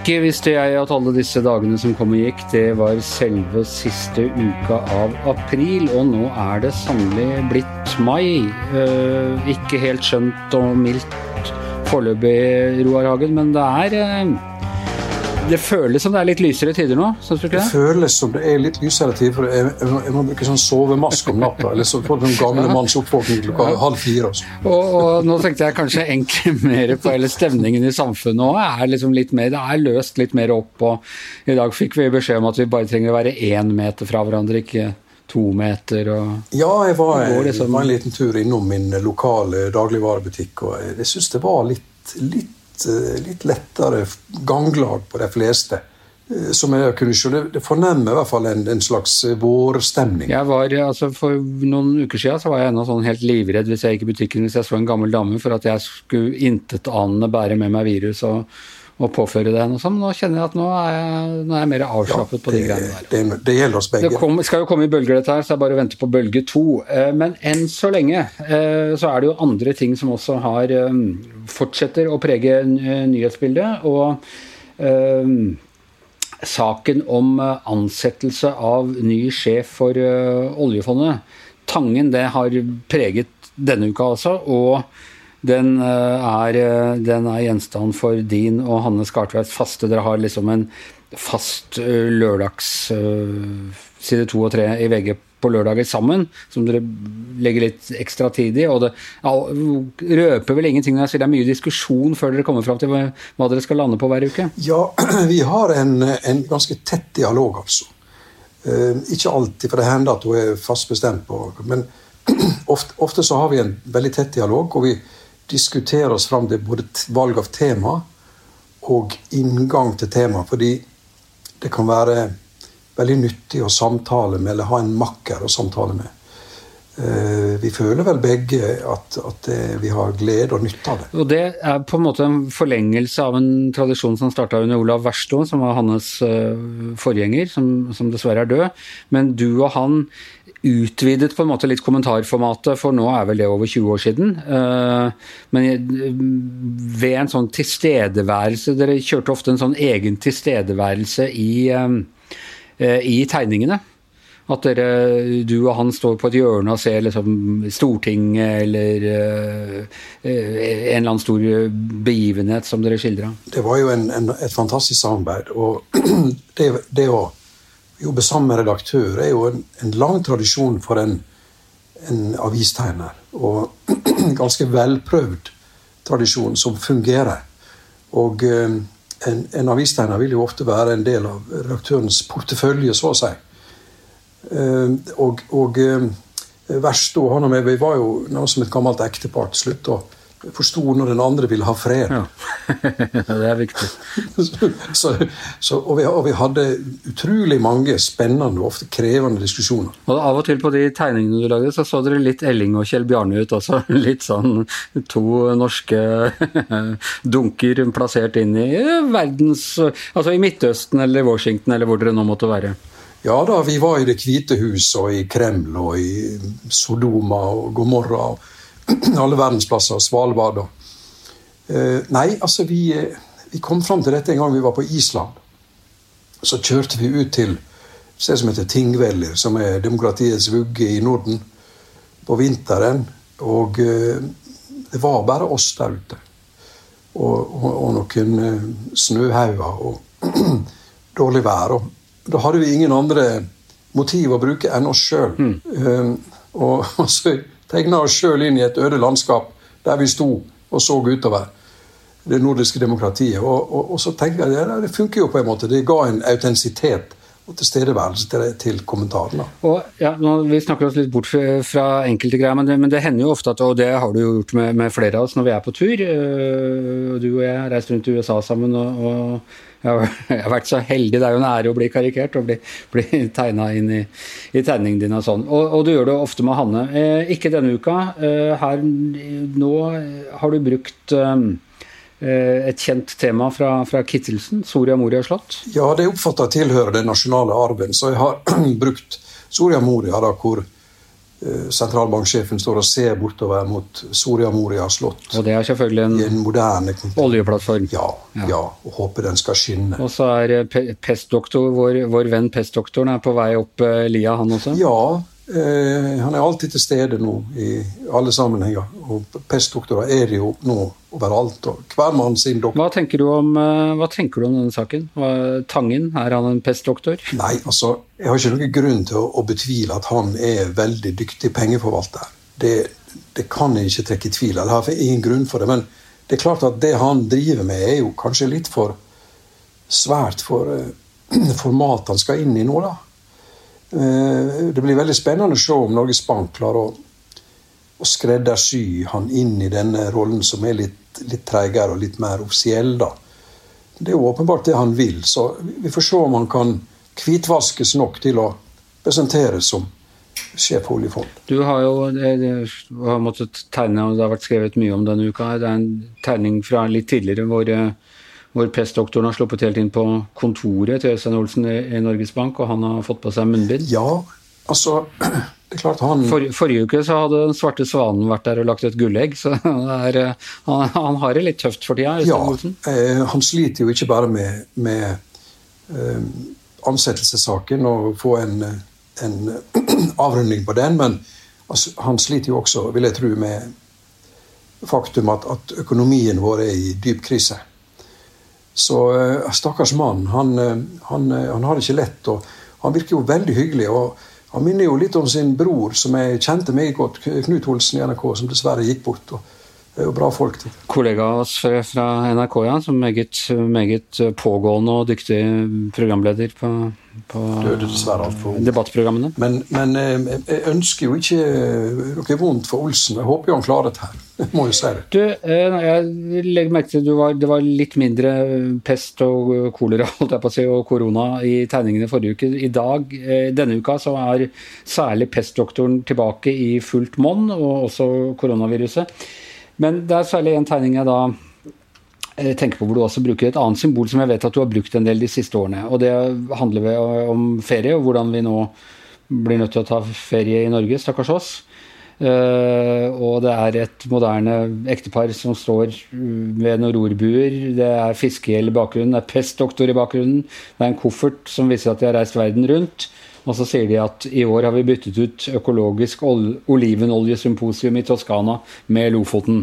Ikke visste jeg at alle disse dagene som kom og gikk, det var selve siste uka av april, og nå er det sannelig blitt mai. Eh, ikke helt skjønt og mildt foreløpig, Roar Hagen, men det er eh, det føles som det er litt lysere tider nå? Synes du ikke det? Det føles som det er litt lysere tider, for jeg, jeg, jeg må bruke sånn sovemaske om natta. Eller så får du en gamle manns oppvåkning klokka halv fire. Og, og, nå tenkte jeg kanskje egentlig mer på hele stemningen i samfunnet òg. Er liksom litt mer, det er løst litt mer opp. og I dag fikk vi beskjed om at vi bare trenger å være én meter fra hverandre, ikke to meter. Og, ja, jeg var, liksom, var, en liten tur innom min lokale dagligvarebutikk, og jeg, jeg syns det var litt, litt Eh, litt, lettere ganglag på de fleste. Eh, som jeg kunne skjønne, Det fornemmer i hvert fall en, en slags eh, vårstemning. Jeg var, altså For noen uker siden så var jeg ennå sånn helt livredd hvis jeg gikk i butikken hvis jeg så en gammel dame for at jeg skulle intetanende bære med meg virus. og å påføre det noe sånt. Nå kjenner jeg at nå er jeg, nå er jeg mer avslappet ja, på de greiene der. Det, det, gjelder oss begge. Det kom, skal jo komme i bølger, dette her, så jeg bare venter på bølge to. Eh, men enn så lenge eh, så er det jo andre ting som også har eh, fortsetter å prege nyhetsbildet. Og saken om ansettelse av ny sjef for oljefondet, Tangen, det har preget denne uka også. og den eh, er, eh, den er, gjenstand for din og Hanne Skartveits faste Dere har liksom en fast eh, lørdags side to og tre i VG på lørdager sammen, som dere legger litt ekstra tid i. Og det røper vel ingenting når jeg sier det er mye diskusjon før dere kommer fram til hva dere skal lande på hver uke? Ja, vi har en, en ganske tett dialog, altså. Ikke alltid, for det hender at hun er fast bestemt på Men ofte, ofte, så har vi en veldig tett dialog, og vi, diskutere oss fram til både valg av tema og inngang til tema. Fordi det kan være veldig nyttig å samtale med, eller ha en makker å samtale med. Eh, vi føler vel begge at, at, vi har glede og nytte av det. Og Det er på en måte en forlengelse av en tradisjon som starta under Olav Verstå, som var hans eh, forgjenger, som, som, dessverre er død. Men du og han utvidet på en måte litt kommentarformatet, for nå er vel det over 20 år siden. Eh, men ved en sånn tilstedeværelse Dere kjørte ofte en sånn egen tilstedeværelse i, i tegningene. At dere, du og han står på et hjørne og ser liksom Stortinget eller uh, en eller annen stor begivenhet som dere skildra? Det var jo en, en, et fantastisk samarbeid. Og det, det, å jobbe sammen med redaktør er jo en, en lang tradisjon for en, en avistegner. Og en ganske velprøvd tradisjon som fungerer. Og uh, en, en avistegner vil jo ofte være en del av redaktørens portefølje, så å si. Eh, og, og eh, verst da han og meg, vi var jo noe som et gammelt ektepar til slutt. og Forsto når den andre ville ha fred. Ja, Det er viktig. så, så, og, vi, og, vi, hadde utrolig mange spennende og ofte krevende diskusjoner. Og Av og til på de tegningene du lagde, så så dere litt Elling og Kjell Bjarne ut også. Litt sånn to norske dunker plassert inn i verdens Altså i Midtøsten eller Washington eller hvor dere nå måtte være. Ja da, vi var i Det hvite hus og i Kreml og i Sodoma og Gomorra og alle verdensplasser, Svalbard og eh, Nei, altså, vi, eh, vi, kom fram til dette en gang vi var på Island. Så kjørte vi ut til et sted som heter Tingvellir, som er demokratiets vugge i Norden, på vinteren. Og eh, det var bare oss der ute. Og, og, og noen snøhauger og dårlig vær. og da hadde vi ingen andre motiv å bruke enn oss sjøl. Mm. Um, og, og, så tegna oss sjøl inn i et øde landskap der vi sto og så utover det nordiske demokratiet. Og, og, og så tenker jeg ja, det funker jo på en måte. Det ga en autentisitet og tilstedeværelse til, til kommentarene. Ja, vi snakker oss litt bort fra enkelte greier, men det, men det hender jo ofte at Og det har du jo gjort med, med, flere av oss når vi er på tur. Øh, du og jeg har reist rundt i USA sammen. og, og jeg har vært så heldig, det er jo en ære å bli karikert og bli, bli tegna inn i, i, tegningen din og sånn. Og, og, du gjør det ofte med Hanne. Eh, ikke denne uka. Eh, her, nå har du brukt eh, et kjent tema fra, fra Kittelsen, Soria Moria slott? Ja, det oppfatter jeg tilhører den nasjonale arven. Så jeg har brukt Soria Moria, da, hvor sentralbanksjefen står og ser bortover mot Soria Moria slott. Og det er selvfølgelig en, en moderne oljeplattform. Ja, ja. ja, og håper den skal skinne. Og så er pestdoktor, vår, vår venn pestdoktoren er på vei opp lia, han også? Ja, Eh, han er alltid til stede nå i alle sammenhenger. Og pestdoktorer er det jo nå overalt. og Hver mann sin doktor. Hva tenker du om, eh, tenker du om denne saken? Hva, Tangen, er han en pestdoktor? Nei, altså, jeg har ikke noen grunn til å, å betvile at han er veldig dyktig pengeforvalter. Det, det kan jeg ikke trekke i tvil Jeg har ingen grunn for det. Men det er klart at det han driver med, er jo kanskje litt for svært for uh, format han skal inn i nå, da. Eh, det blir veldig spennende å se om Norges Bank klarer å, å skreddersy han inn i denne rollen som er litt, litt treigere og litt mer offisiell. da. Det er jo åpenbart det han vil, så vi får se om han kan hvitvaskes nok til å presenteres som sjef for oljefond. Du har jo har måttet tegne, og det har vært skrevet mye om denne uka. Det er en tegning fra litt tidligere hvor hvor pestdoktoren har sluppet helt inn på kontoret til Øystein Olsen i Norges Bank, og han har fått på seg munnbind? Ja, altså det er klart han... For, forrige uke så hadde Den svarte svanen vært der og lagt et gullegg, så er, han, han, har det litt tøft for tida? Ja, eh, han sliter jo ikke bare med, med eh, ansettelsessaken og få en, en avrunding på den, men altså, han sliter jo også, vil jeg tro, med faktum at, at økonomien vår er i dyp krise. Så uh, stakkars mann, han, uh, han, uh, han, har det ikke lett. og Han virker jo veldig hyggelig. og Han minner jo litt om sin bror, som jeg kjente meget godt, Knut Olsen i NRK, som dessverre gikk bort. og det er jo bra folk. til. Kollega av oss fra NRK, ja, som meget, meget pågående og dyktig programleder på, på debattprogrammene. Men, men, eh, jeg ønsker jo ikke noe vondt for Olsen. Jeg håper jo han klarer dette her. Jeg må jo si det. Du, eh, jeg legger merke til at det var litt mindre pest og kolera holdt jeg på å si, og korona i tegningene forrige uke. I dag, eh, denne uka, så er særlig pestdoktoren tilbake i fullt monn, og også koronaviruset. Men det er særlig en tegning jeg da eh, tenker på hvor du også bruker et annet symbol som jeg vet at du har brukt en del de siste årene. Og det handler om ferie, og hvordan vi nå blir nødt til å ta ferie i Norge, stakkars oss. Uh, og det er et moderne ektepar som står ved noen rorbuer. Det er fiskegjeld i bakgrunnen, det er pestdoktor i bakgrunnen. Det er en koffert som viser at de har reist verden rundt. Og så sier de at i år har vi byttet ut økologisk ol olivenoljesymposium i Toskana med Lofoten.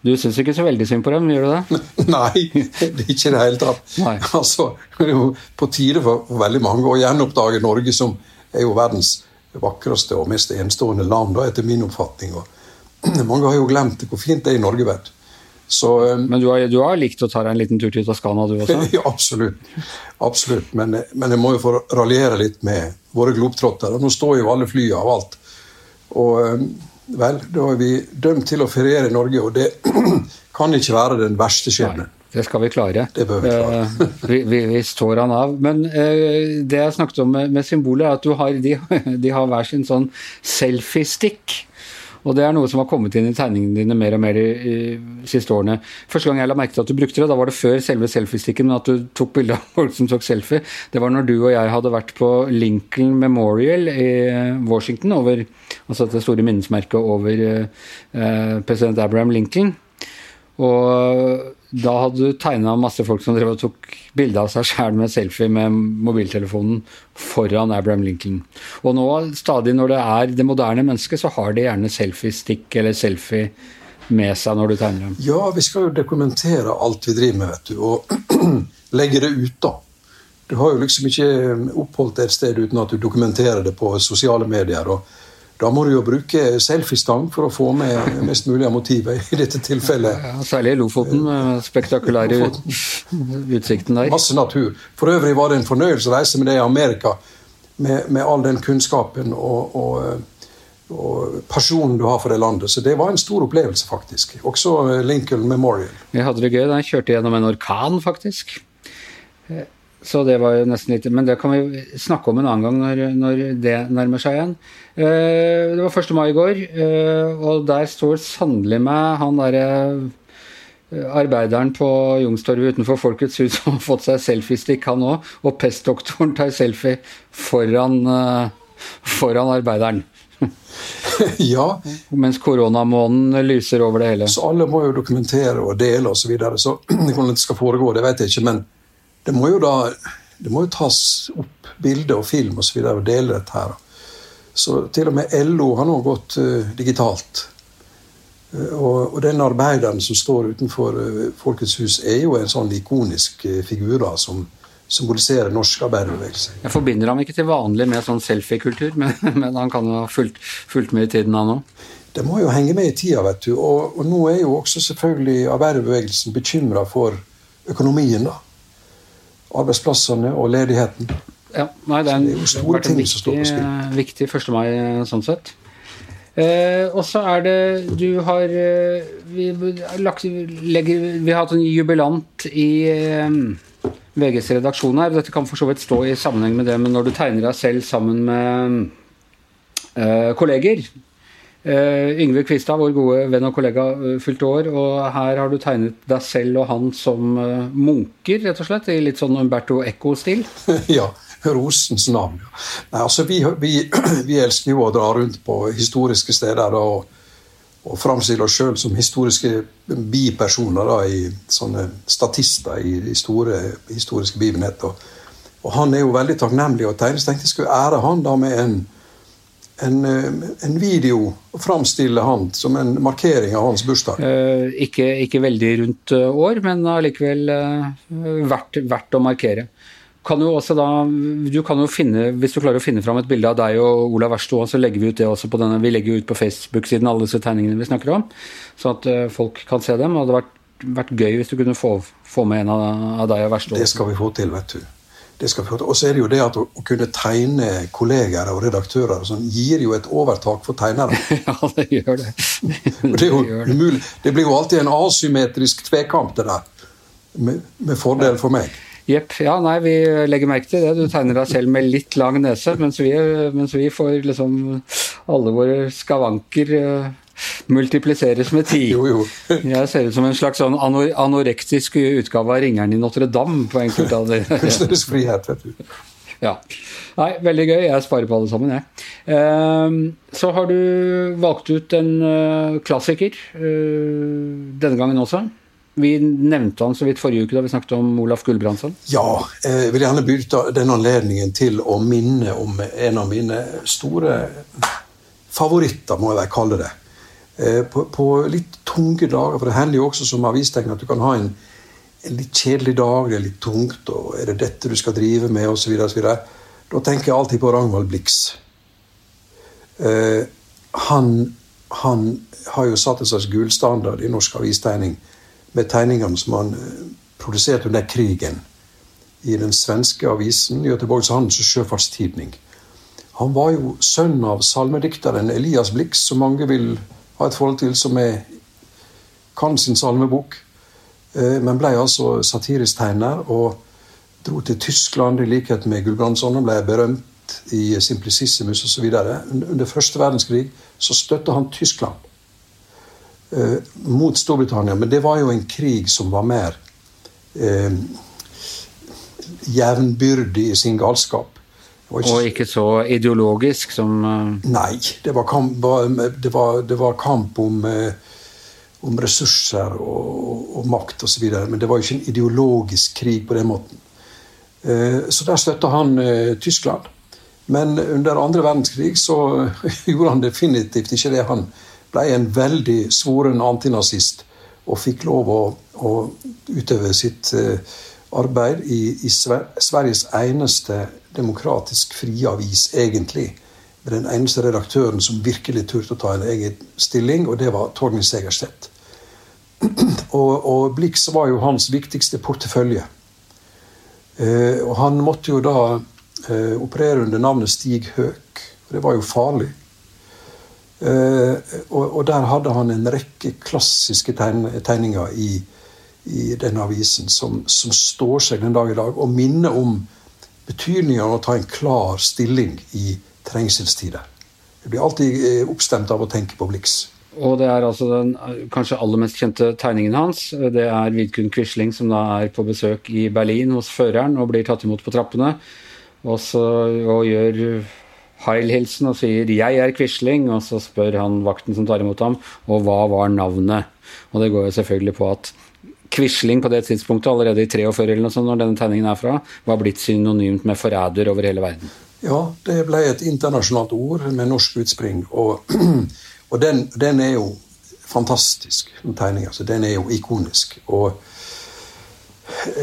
Du syns ikke så veldig synd på dem, gjør du det? Nei, det er ikke i det hele tatt. Altså, det er jo på tide for, veldig mange å gjenoppdage Norge, som er jo verdens vakreste og mest enestående land, da, etter min oppfatning. Og mange har jo glemt hvor fint det er i Norge. vet så, um, men du har, du har, likt å ta deg en liten tur til Toskana, du også? ja, absolutt. absolutt. Men, men, jeg må jo få raljere litt med våre globetrottere. Nå står jo alle flyene av alt. Og um, vel, da er vi dømt til å feriere i Norge, og det kan ikke være den verste skjebnen. Det skal vi klare. Det bør vi klare. Eh, vi, vi, vi, står han av. Men uh, det jeg snakket om med, med symbolet, er at har, de, de, har hver sin sånn selfie-stick. Og det er noe som har kommet inn i tegningene dine mer og mer i siste årene. Første gang jeg la merke til at du brukte det, da var det før selve selfiesticken, men at du tok bilde av folk som tok selfie, det var når du og jeg hadde vært på Lincoln Memorial i Washington, over, altså det store minnesmerket over uh, president Abraham Lincoln. Og da hadde du tegna masse folk som drev og tok bilde av seg sjæl med selfie med mobiltelefonen foran Abraham Lincoln. Og nå stadig når det er det moderne mennesket, så har de gjerne selfiestick eller selfie med seg når du tegner dem. Ja, vi skal jo dokumentere alt vi driver med, vet du. Og legge det ut, da. Du har jo liksom ikke oppholdt deg et sted uten at du dokumenterer det på sosiale medier. og da må du jo bruke selfiestang for å få med mest mulig av motivet i dette tilfellet. Ja, særlig i Lofoten, med spektakulære utsikten der. Masse natur. For øvrig var det en fornøyelse å reise med det i Amerika, med, med all den kunnskapen og, og, og, personen du har for det landet. Så det var en stor opplevelse, faktisk. Også Lincoln Memorial. Vi hadde det gøy da jeg kjørte gjennom en orkan, faktisk. Så det var jo nesten litt Men det kan vi snakke om en annen gang når, når det nærmer seg igjen. Eh, det var 1. mai i går, eh, og der står sannelig meg han derre eh, arbeideren på Youngstorget utenfor Folkets hus som har fått seg selfiestikk, han òg. Og pestdoktoren tar selfie foran, foran arbeideren. ja. Mens koronamånen lyser over det hele. Så alle må jo dokumentere og dele osv. Så videre. så hvordan det skal foregå, det vet jeg ikke. Men det må jo da det må jo tas opp bilde og film og så videre, og dele dette her. Så til og med LO har nå gått uh, digitalt. Uh, og, og, den arbeideren som står utenfor uh, Folkets hus, er jo en sånn ikonisk figur da, som symboliserer norsk arbeiderbevegelse. Jeg forbinder ham ikke til vanlig med sånn selfie-kultur, men, men, han kan jo ha fulgt, fulgt med i tiden, han òg? Det må jo henge med i tida, vet du. Og, og nå er jo også selvfølgelig arbeiderbevegelsen bekymra for økonomien, da. Arbeidsplassene og ledigheten. Ja, nei, det er, en, det er jo store ting viktig, som står på spill. Viktig 1. mai sånn sett. Eh, og så er det Du har eh, vi, lagt, legger, vi har hatt en jubilant i eh, VGs redaksjon her. Dette kan for så vidt stå i sammenheng med det, men når du tegner deg selv sammen med eh, kolleger Yngve Kvistad, vår gode venn og kollega, uh, fylte år, og her har du tegnet deg selv og han som uh, munker, rett og slett, i litt sånn Umberto Eco-stil. ja. Rosens navn. Nei, altså, vi, vi, vi, elsker jo å dra rundt på historiske steder. og og framstille oss sjøl som historiske bipersoner, da, i sånne statister i, i store historiske begivenheter. Og, og, han er jo veldig takknemlig, og tegne, tenkte jeg skulle ære han da med en, en, eh, en video og framstille han som en markering av hans bursdag. Eh, ikke, ikke, veldig rundt eh, år, men allikevel eh, verdt, verdt å markere kan du, også da, du kan jo finne, Hvis du klarer å finne fram et bilde av deg og Olav Verstoa, så legger vi ut det også på denne, vi legger ut på Facebook-siden alle disse tegningene vi snakker om, så at uh, folk kan se dem. og Det hadde vært, vært gøy hvis du kunne få, få med en av, av deg og Verstoa. Det skal vi få til, vet du. Det skal. Og så er det jo det at å, å kunne tegne kolleger og redaktører sånn, gir jo et overtak for tegnere. ja, det gjør det. det, er jo det umulig. Det blir jo alltid en asymmetrisk tvekamp, det der. Med, med fordel for meg. Jepp. Ja, nei, vi legger merke til det. Du tegner deg selv med litt lang nese, mens vi, mens vi får liksom alle våre skavanker uh, multipliseres med ti. Jo, jo. Jeg ser ut som en slags sånn anorektisk utgave av Ringeren i Notre-Dame på enkelte av det. Kunstnerisk frihet, vet du. Ja. Nei, veldig gøy. Jeg sparer på alle sammen, jeg. Uh, så har du valgt ut en uh, klassiker uh, denne gangen også. Vi nevnte han så vidt forrige uke da vi snakket om Olaf Gulbrandsen. Ja, jeg vil gjerne benytte den anledningen til å minne om en av mine store favoritter, må jeg vel kalle det. Eh, på, på, litt tunge dager, for det hender jo også som avistegner at du kan ha en, en, litt kjedelig dag, det er litt tungt, og er det dette du skal drive med, osv. Da tenker jeg alltid på Ragnvald Blix. Eh, han, han har jo satt en slags gullstandard i norsk avistegning med tegningene som han eh, produserte under krigen i den svenske avisen Göteborgs Handels- og Sjøfartstidning. Han var jo sønn av salmedikteren Elias Blix, som mange vil ha et forhold til, som er, kan sin salmebok. Eh, men ble altså satirisk tegner og dro til Tyskland i likhet med Gulbrandsson og ble berømt i Simplicissimus osv. Under første verdenskrig så støtta han Tyskland eh, mot Storbritannia. Men det var jo en krig som var mer eh, jevnbyrdig i sin galskap. Og ikke så ideologisk som uh... Nei. Det var kamp, det var, det var kamp om, uh, om, ressurser og, og, makt osv. Men det var jo ikke en ideologisk krig på den måten. Så der støtta han Tyskland. Men under andre verdenskrig så gjorde han definitivt ikke det. Han ble en veldig svoren antinazist og fikk lov å, å utøve sitt arbeid i, i Sveriges eneste demokratisk frie avis, egentlig. Med den eneste redaktøren som virkelig turte å ta en egen stilling, og det var Torgny Segerstedt. og, og Blix var jo hans viktigste portefølje. Eh, og han måtte jo da eh, operere under navnet Stig Høek. Og det var jo farlig. Eh, og, og, der hadde han en rekke klassiske tegn, tegninger i, i denne avisen som, som, står seg den dag i dag, og minner om betydningen av å ta en klar stilling i trengselstider. Jeg blir alltid uh, oppstemt av å tenke på Blix. Og det er altså den kanskje aller mest kjente tegningen hans. Det er Vidkun Quisling som da er på besøk i Berlin hos føreren og blir tatt imot på trappene. Og, så, og gjør Heil-hilsen og sier 'jeg er Quisling', og så spør han vakten som tar imot ham, og hva var navnet? Og det går jo selvfølgelig på at Quisling på det tidspunktet, allerede i 43 eller noe sånt, når denne tegningen er fra, var blitt synonymt med forræder over hele verden. Ja, det ble et internasjonalt ord med norsk utspring. Og, og den, den, er jo fantastisk, den tegninga. Den er jo ikonisk. Og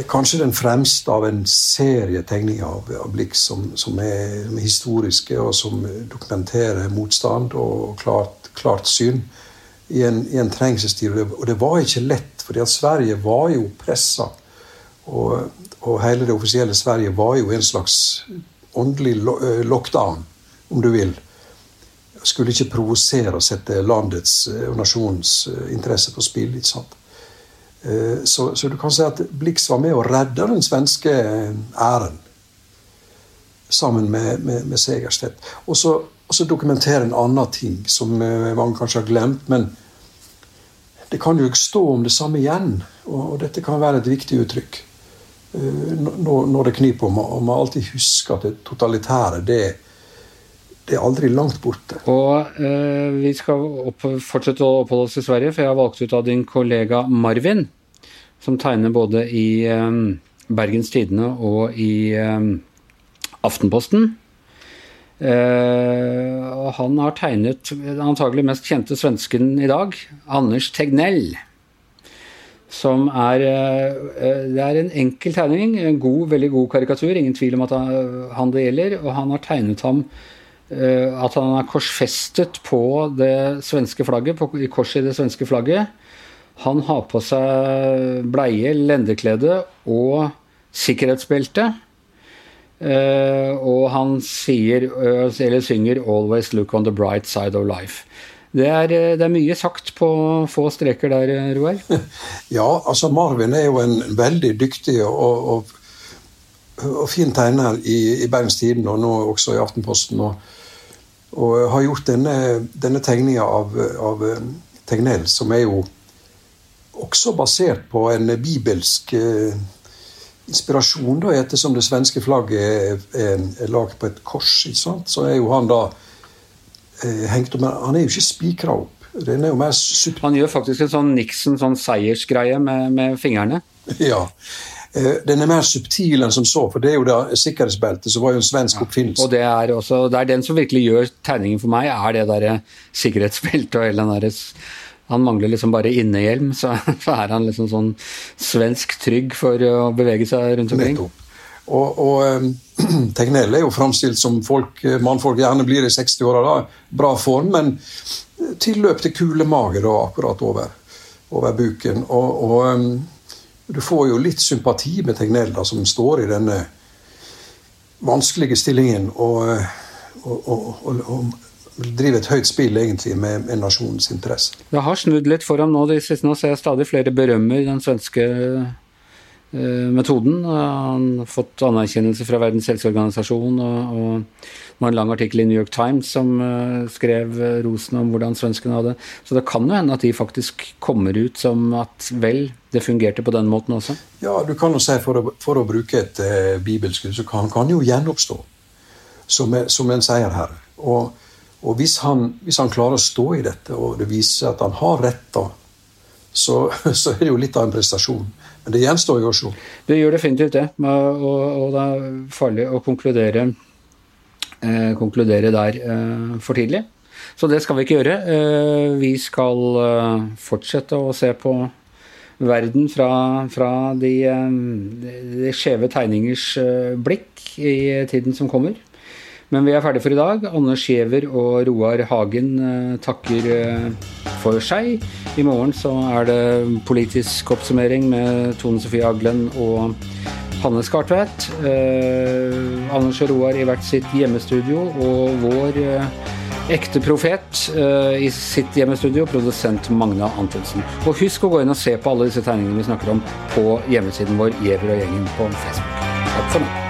kanskje den fremste av en serie tegninger av, av Blix som, som, er, historiske, og som dokumenterer motstand og klart, klart syn i en, i en trengselstid. Og det var ikke lett, fordi at Sverige var jo pressa. Og, og, hele det offisielle Sverige var jo en slags åndelig lockdown, om du vil. Skulle ikke provosere og sette landets og nasjonens interesse på spill. ikke sant? Eh, så, så, du kan si at Blix var med å redde den svenske æren. Sammen med, med, med Segerstedt. Og så, og dokumentere en annen ting som eh, mange kanskje har glemt. Men det kan jo ikke stå om det samme igjen. Og, dette kan være et viktig uttrykk. Eh, når det kniper. Og man alltid husker at det totalitære, det, det er aldri langt borte. Og eh, Vi skal opp, fortsette å oppholde oss i Sverige, for jeg har valgt ut av din kollega Marvin, som tegner både i eh, Bergens Tidende og i eh, Aftenposten. Og han har tegnet den antagelig mest kjente svensken i dag, Anders Tegnell. Som er uh, Det er en enkel tegning, en god, veldig god karikatur, ingen tvil om at han det gjelder. Og han har tegnet ham uh, at han er korsfestet på det svenske flagget, på, i korset i det svenske flagget. Han har på seg bleie, lendeklede og sikkerhetsbelte. Uh, og han sier, uh, eller synger 'Always look on the bright side of life'. Det er, det er, mye sagt på få streker der, Roar. Ja, altså Marvin er jo en veldig dyktig og, og, og fin tegner i, i Bergens Tidende, og nå også i Aftenposten. og og har gjort denne, denne tegninga av, av eh, Tegnell, som er jo også basert på en bibelsk eh, inspirasjon, da, ettersom det svenske flagget er, er, lagd på et kors. Så er jo han da eh, hengt opp Han er jo ikke spikra opp. Den er jo mer Han gjør faktisk en sånn Nixon sånn seiersgreie med, med fingrene. Ja. Eh, den er mer subtil enn som så, for det er jo da sikkerhetsbeltet, som var jo en svensk oppfinnelse. og det er, også, det er den som virkelig gjør tegningen for meg, er det derre sikkerhetsbeltet og hele den derre han mangler liksom bare innehjelm, så, så, er han liksom sånn svensk trygg for å bevege seg rundt omkring. Og, og um, Tegnell er jo framstilt som folk, eh, mannfolk gjerne blir i 60-åra. Bra form, men tilløp til kule mage da, akkurat over, over buken. Og, og du får jo litt sympati med Tegnell, da, som står i denne vanskelige stillingen og, og, driver et høyt spill egentlig med, med nasjonens interesse. Det har snudd litt for ham nå. De siste, nå ser jeg stadig flere berømmer den svenske eh, metoden. Han har fått anerkjennelse fra Verdens helseorganisasjon. og, og det var en lang artikkel i New York Times som uh, skrev rosen om hvordan svenskene hadde Så det kan jo hende at de faktisk kommer ut som at vel, det fungerte på den måten også? Ja, du kan jo si for å, for å bruke et uh, bibelskudd, så kan han jo gjenoppstå som, som en her. Og, og hvis, han, hvis, han, klarer å stå i dette, og det viser at han har rett da, så, så er det jo litt av en prestasjon. Men det gjenstår jo å se. Det gjør definitivt det. Og, og det er farlig å konkludere eh, konkludere der eh, for tidlig. Så det skal vi ikke gjøre. Eh, vi skal eh, fortsette å se på verden fra, fra de, eh, de skjeve tegningers eh, blikk i tiden som kommer. Men vi er ferdige for i dag. Anders Giæver og Roar Hagen takker for seg. I morgen så er det politisk oppsummering med Tone Sofie Aglen og Hanne Skartvedt. Eh, Anders og Roar i hvert sitt hjemmestudio, og vår eh, ekte profet eh, i sitt hjemmestudio, produsent Magna Antonsen. Og husk å gå inn og se på alle disse tegningene vi snakker om på hjemmesiden vår Giæver og gjengen på Facebook. Takk for nå.